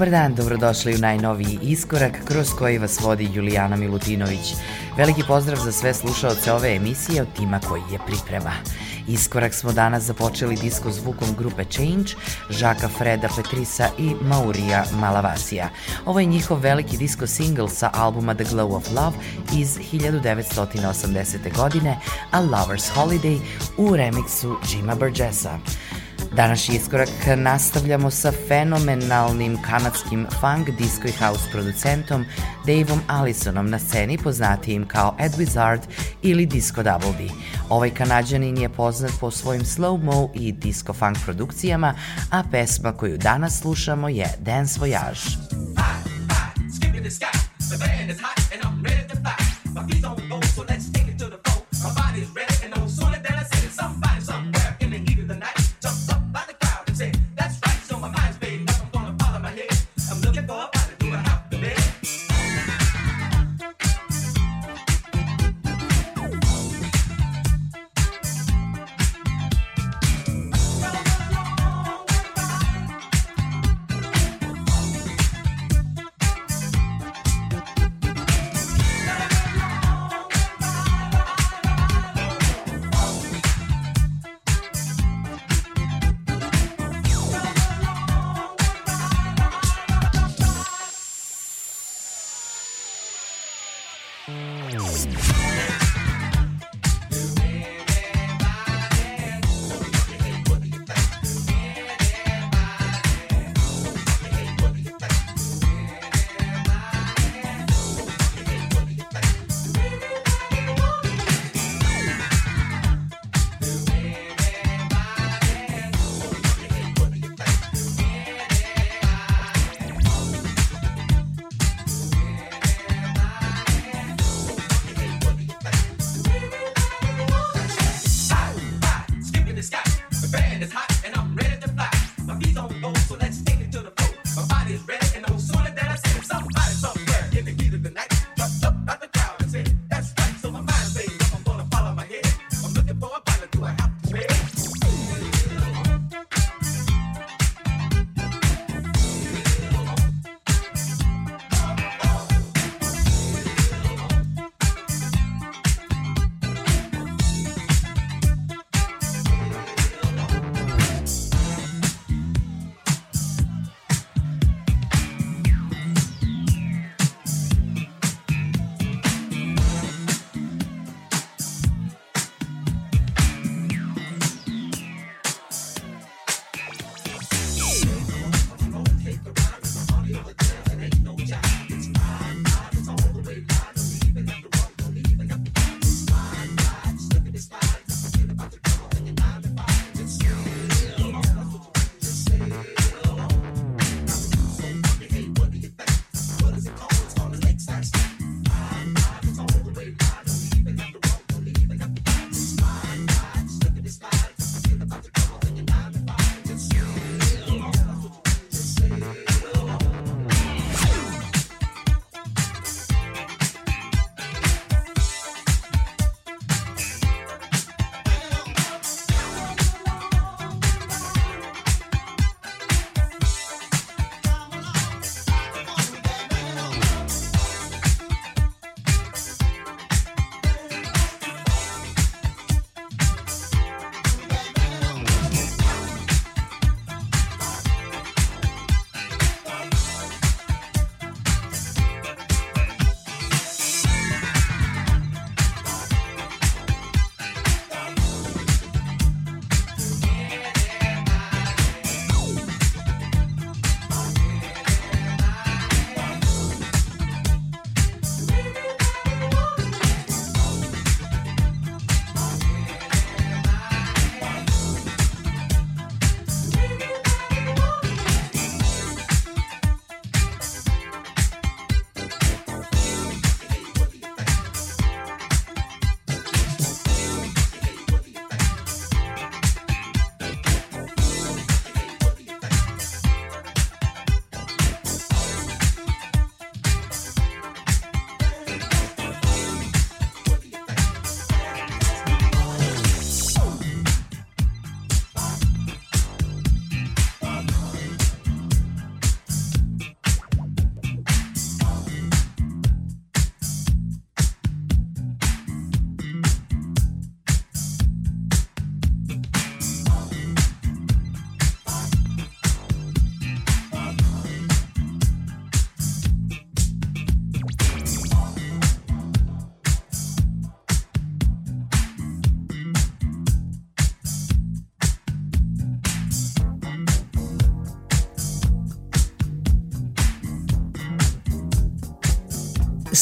Dobar dan, dobrodošli u najnoviji iskorak kroz koji vas vodi Julijana Milutinović. Veliki pozdrav za sve slušaoce ove emisije od tima koji je priprema. Iskorak smo danas započeli disko zvukom grupe Change, Žaka Freda Petrisa i Maurija Malavasija. Ovo je njihov veliki disko single sa albuma The Glow of Love iz 1980. godine, a Lover's Holiday u remiksu Jima Burgessa. Današnji iskorak nastavljamo sa fenomenalnim kanadskim funk, disco i house producentom Daveom Allisonom na sceni poznatijim kao Ed Wizard ili Disco Double D. Ovaj kanadjanin je poznat po svojim slow-mo i disco funk produkcijama, a pesma koju danas slušamo je Dance Voyage. The band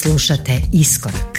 Slušate Iskorak.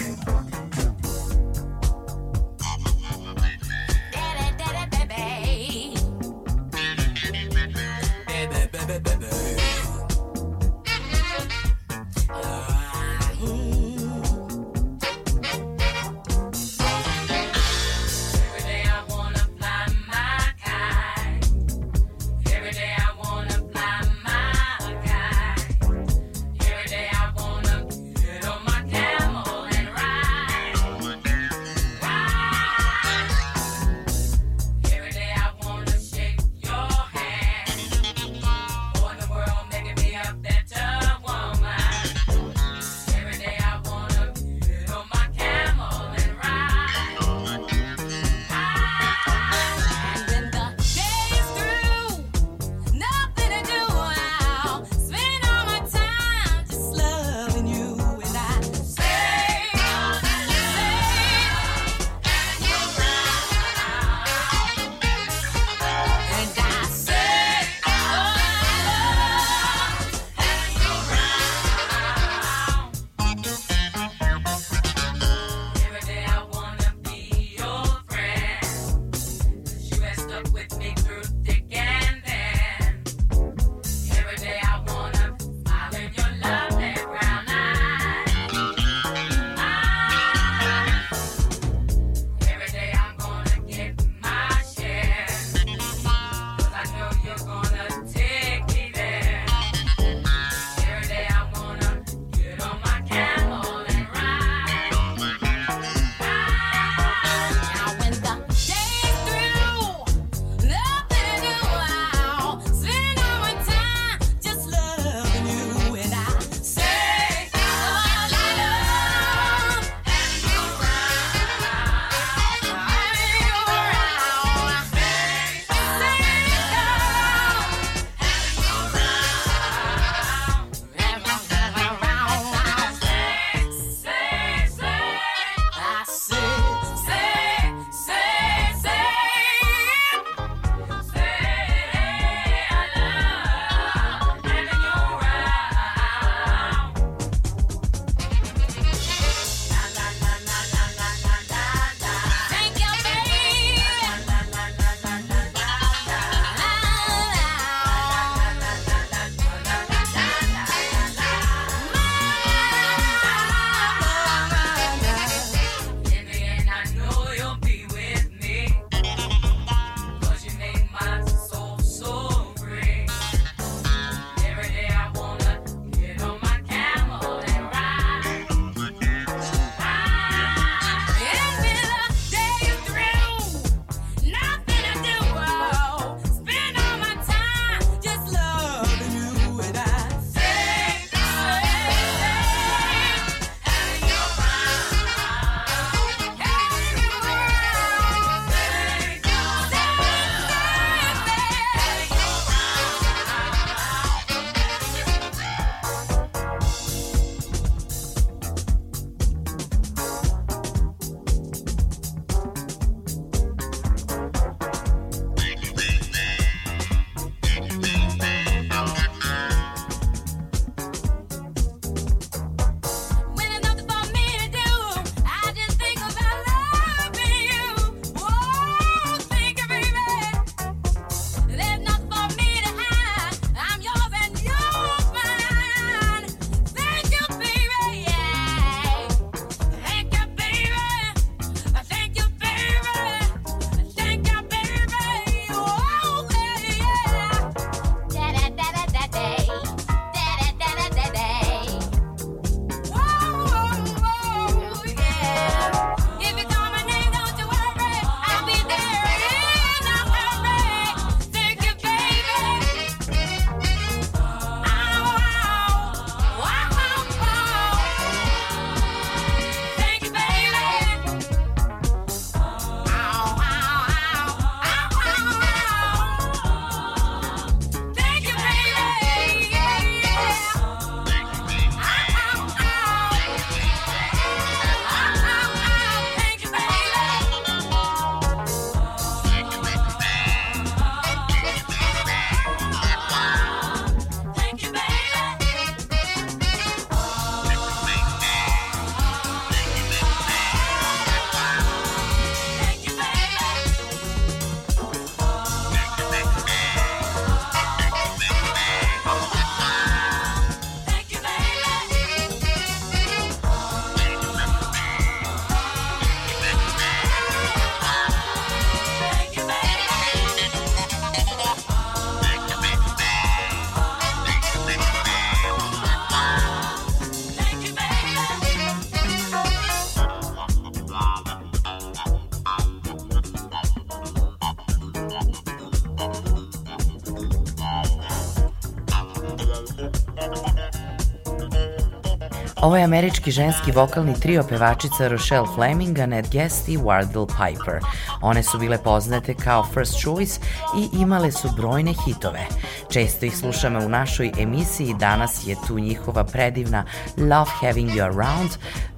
Ovo je američki ženski vokalni trio pevačica Rochelle Fleming, Annette Guest i Wardell Piper. One su bile poznate kao First Choice i imale su brojne hitove. Često ih slušamo u našoj emisiji, danas je tu njihova predivna Love Having You Around,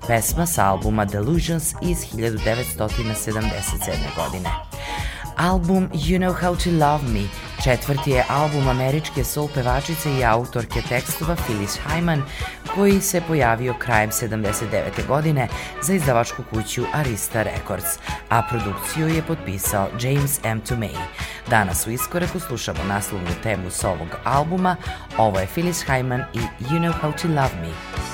pesma sa albuma Delusions iz 1977. godine. Album You Know How to Love Me četvrti je album američke soul pevačice i autorke tekstova Phyllis Hyman koji se pojavio krajem 79. godine za izdavačku kuću Arista Records, a produkciju je potpisao James M. Tomei. Danas u iskoraku slušamo naslovnu temu s ovog albuma, ovo je Phyllis Hyman i You Know How to Love Me.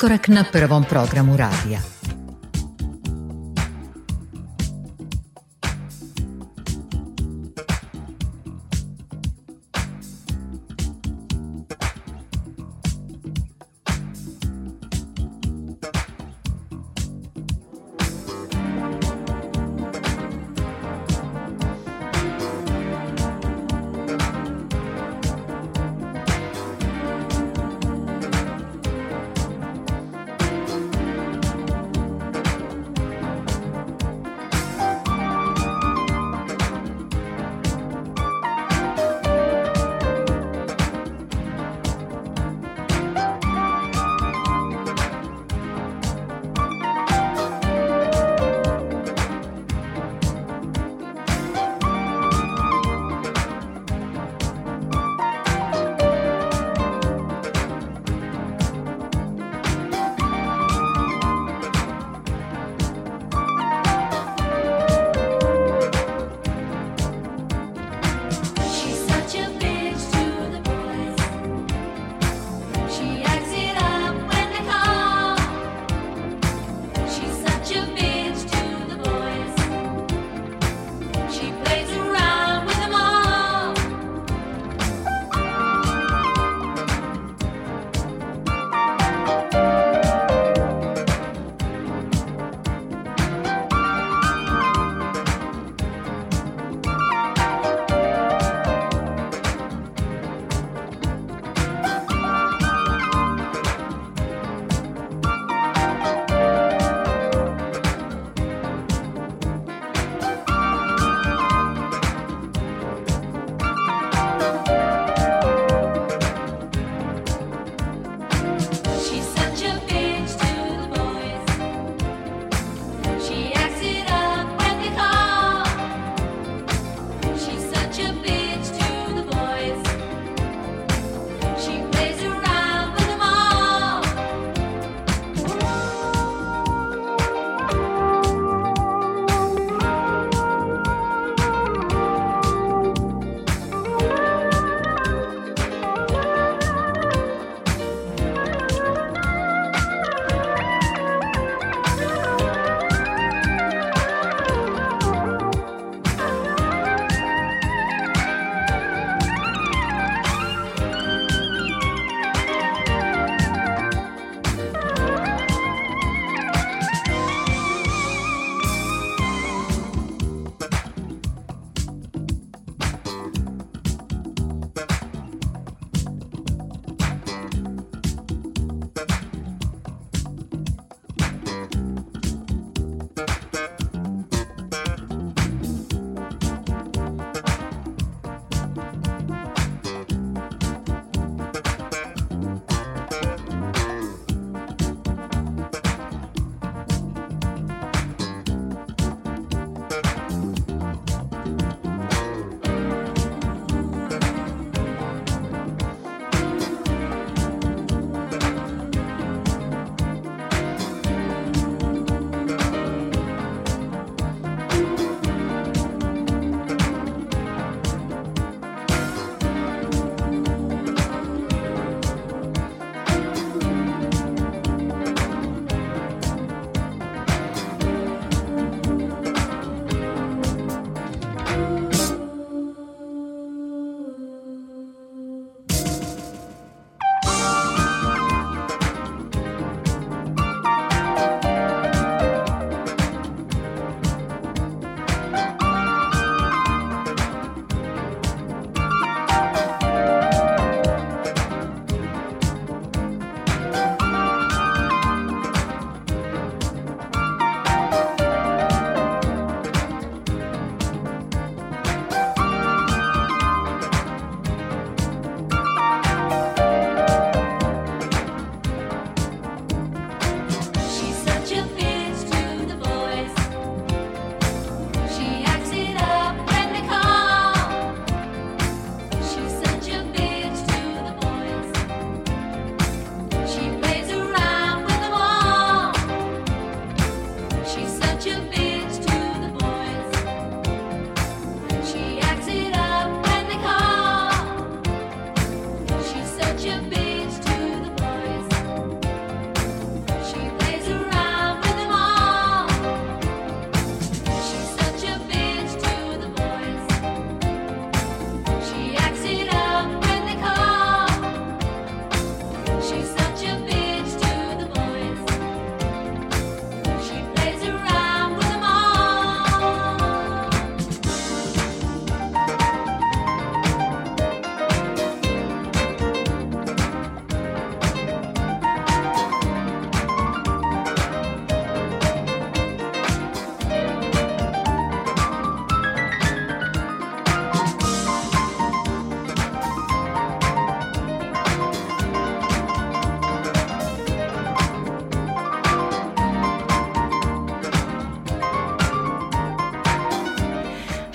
Iskorak na prvom programu radija.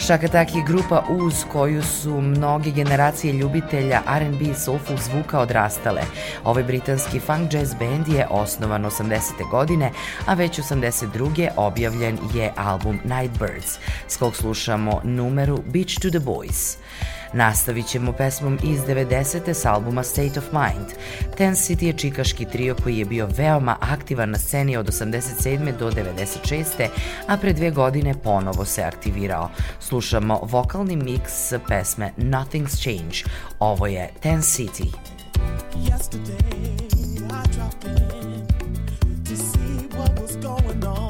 Shakataki je grupa uz koju su mnoge generacije ljubitelja R&B i soulful zvuka odrastale. Ovaj britanski funk jazz band je osnovan 80. godine, a već 82. objavljen je album Nightbirds, s kog slušamo numeru Beach to the Boys. Nastavit ćemo pesmom iz 90. s albuma State of Mind. Ten City je čikaški trio koji je bio veoma aktivan na sceni od 87. do 96. a pre dve godine ponovo se aktivirao. Slušamo vokalni miks pesme Nothing's Change. Ovo je Ten City. Yesterday I dropped in to see what was going on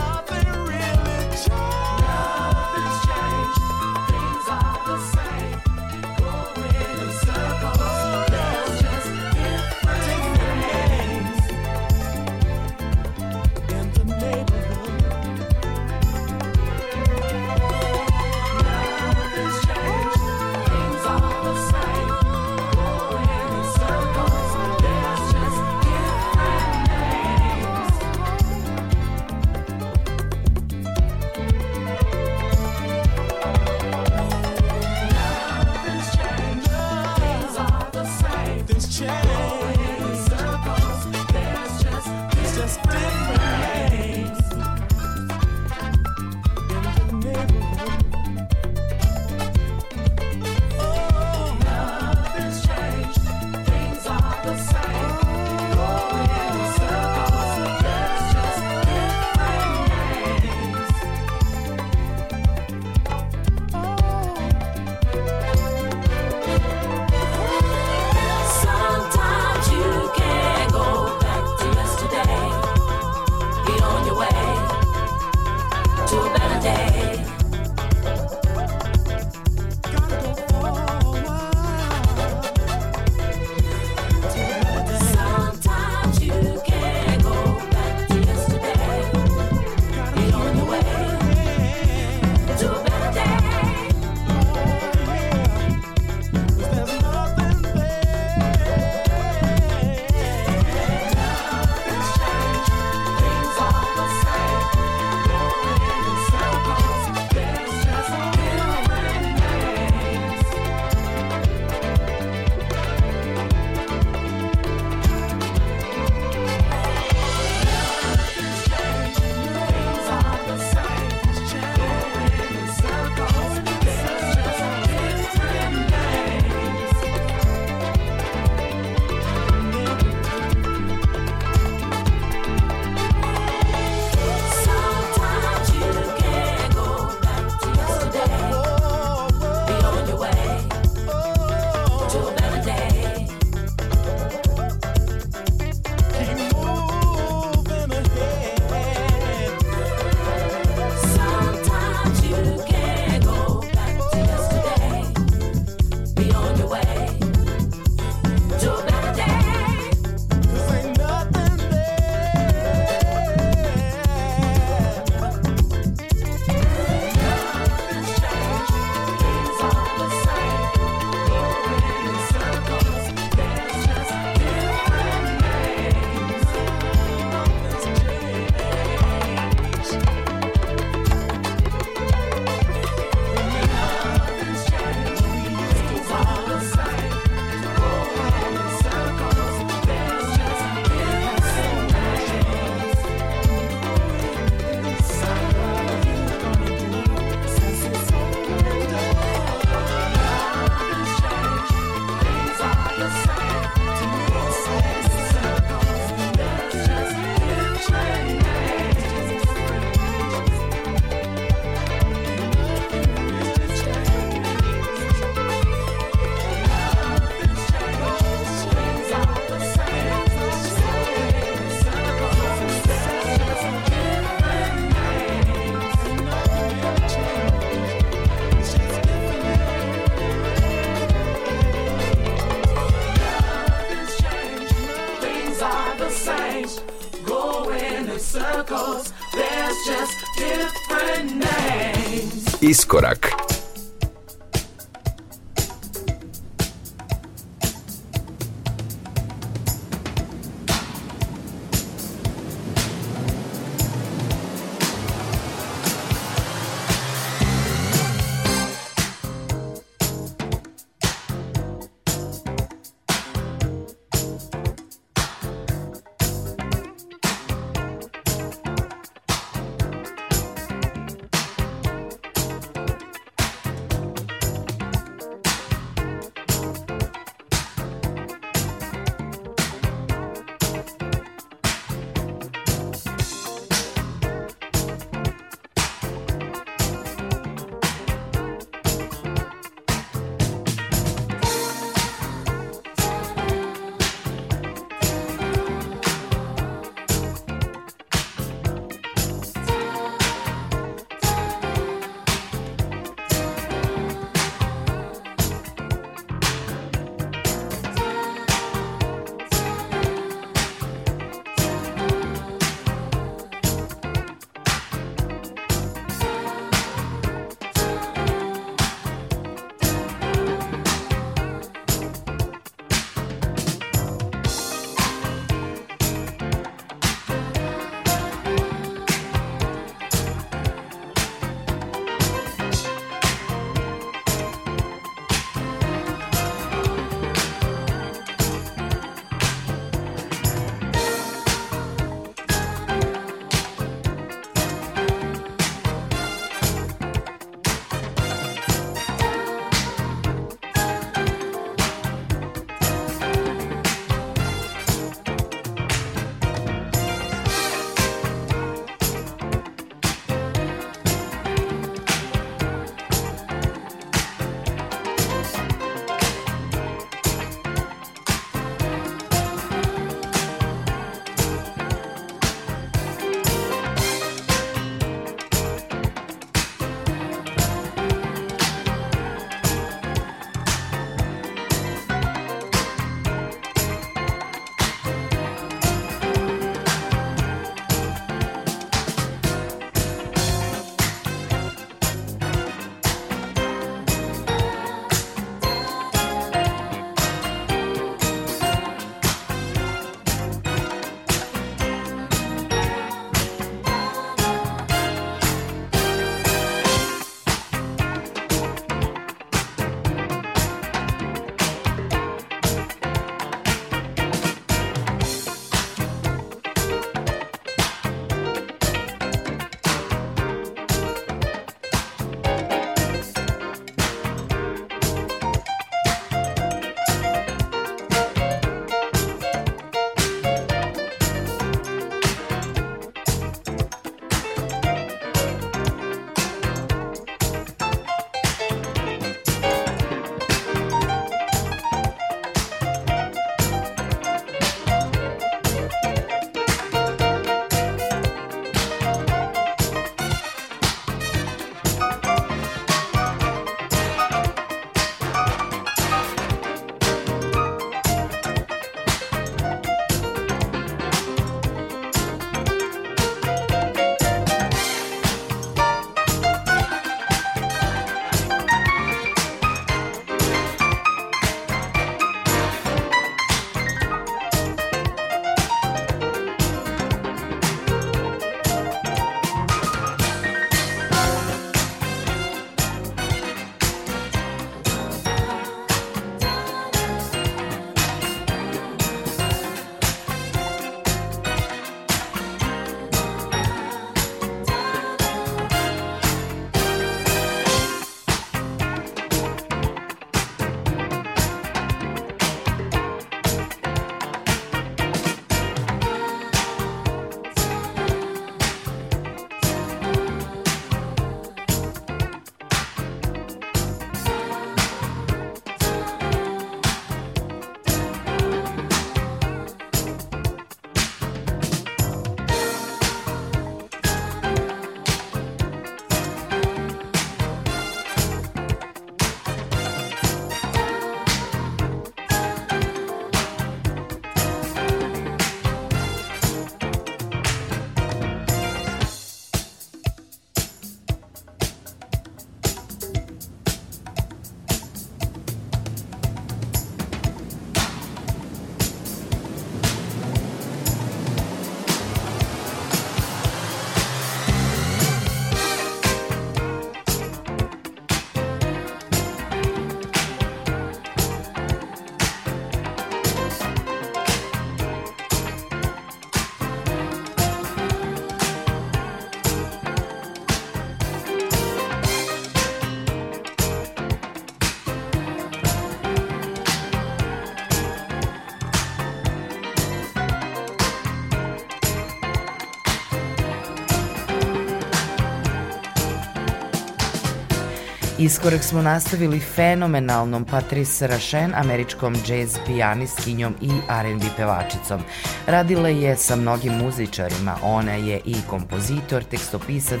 Iskorak smo nastavili fenomenalnom Patrice Rašen, američkom jazz pijanistkinjom i R&B pevačicom. Radila je sa mnogim muzičarima, ona je i kompozitor, tekstopisac,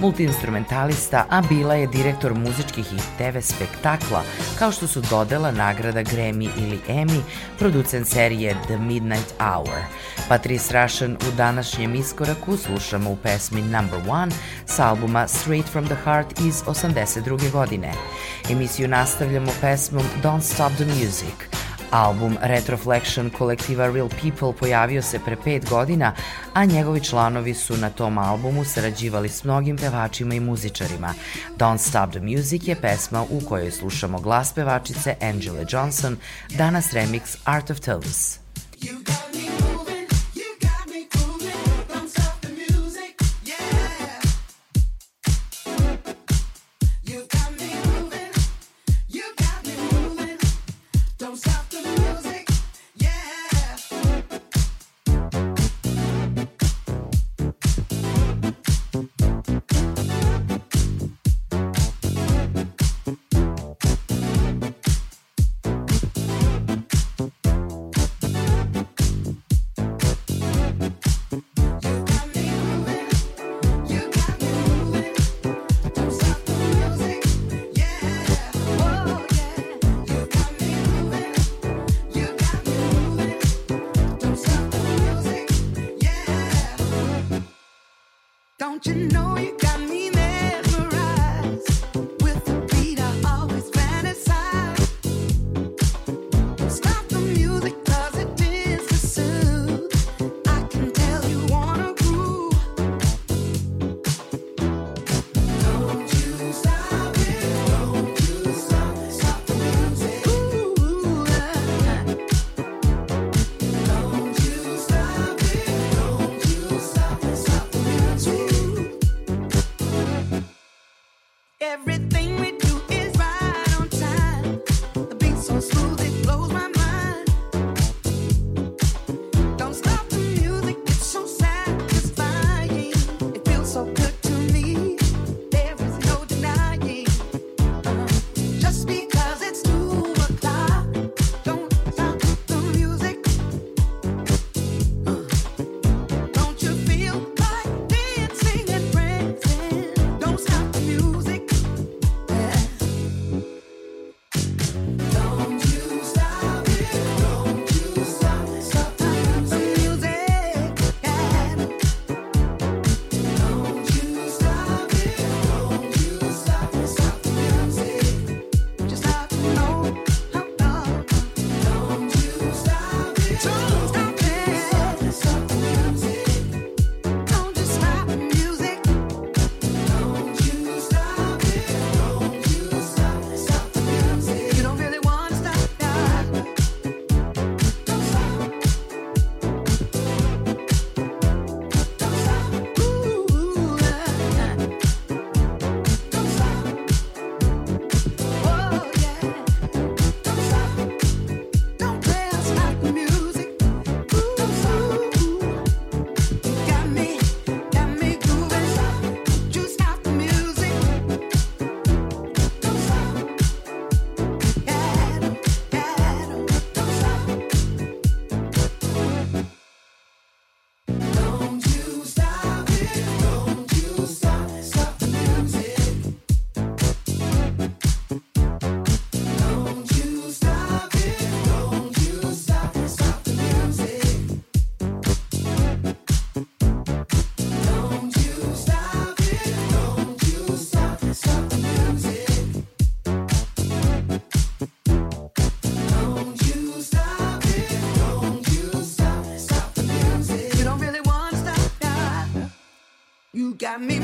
multiinstrumentalista, a bila je direktor muzičkih i TV spektakla, kao što su dodela nagrada Grammy ili Emmy, producent serije The Midnight Hour. Patrice Rašen u današnjem iskoraku slušamo u pesmi Number One sa albuma Straight from the Heart iz 82. godine. Emisiju nastavljamo pesmom Don't Stop the Music. Album Retroflection kolektiva Real People pojavio se pre pet godina, a njegovi članovi su na tom albumu sarađivali s mnogim pevačima i muzičarima. Don't Stop the Music je pesma u kojoj slušamo glas pevačice Angela Johnson, danas remix Art of Tones. You got me got me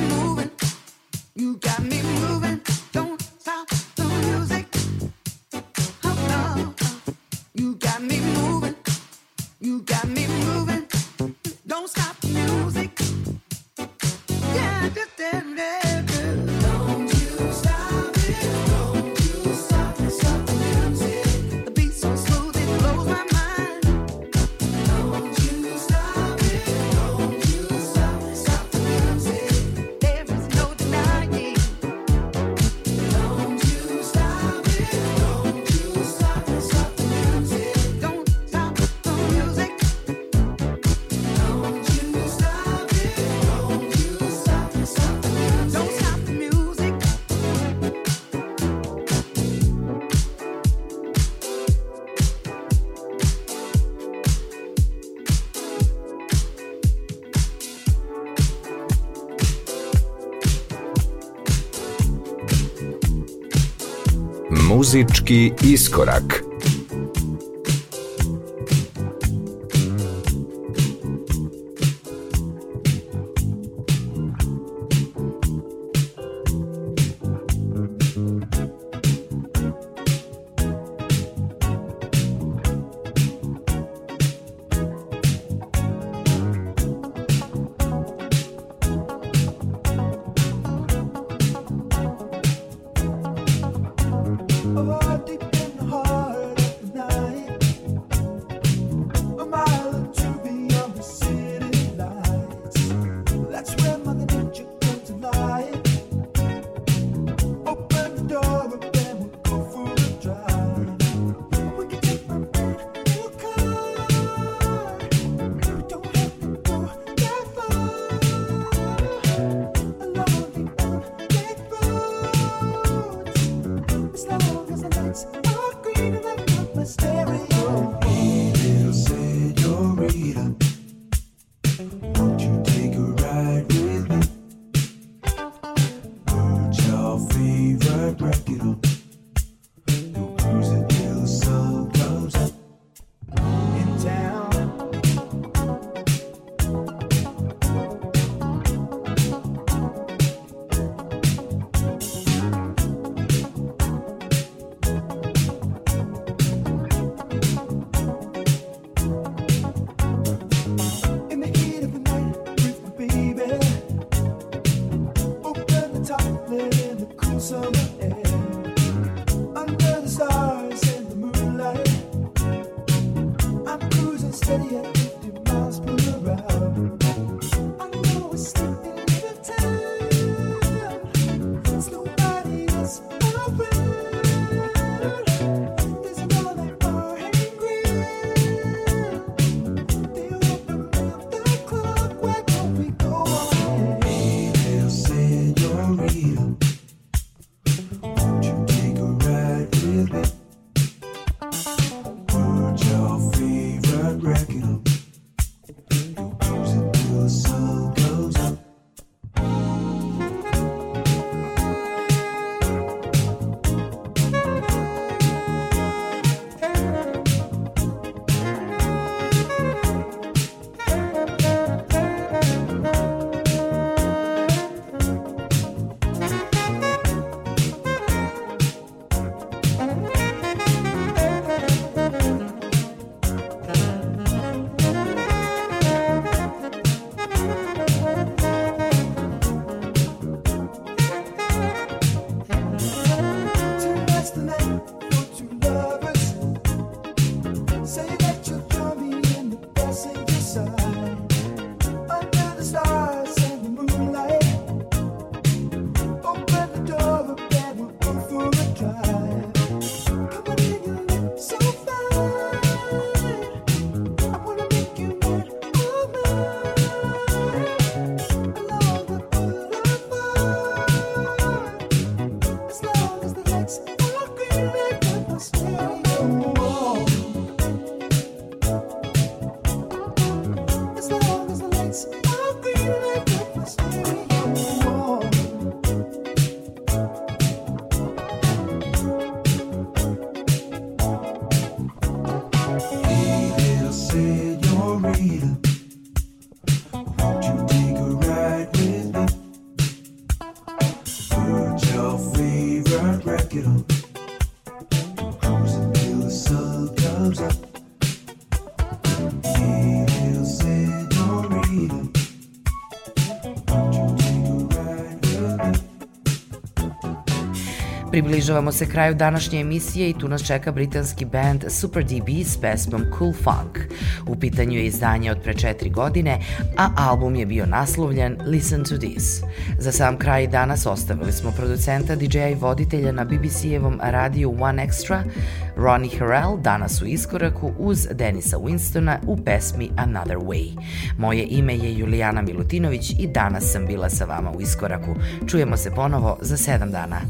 Muzički iskorak. Približavamo se kraju današnje emisije i tu nas čeka britanski band Super DB s pesmom Cool Funk. U pitanju je izdanje od pre četiri godine, a album je bio naslovljen Listen to This. Za sam kraj danas ostavili smo producenta, DJ-a i voditelja na BBC-evom radiju One Extra, Ronnie Harrell, danas u iskoraku uz Denisa Winstona u pesmi Another Way. Moje ime je Julijana Milutinović i danas sam bila sa vama u iskoraku. Čujemo se ponovo za sedam dana.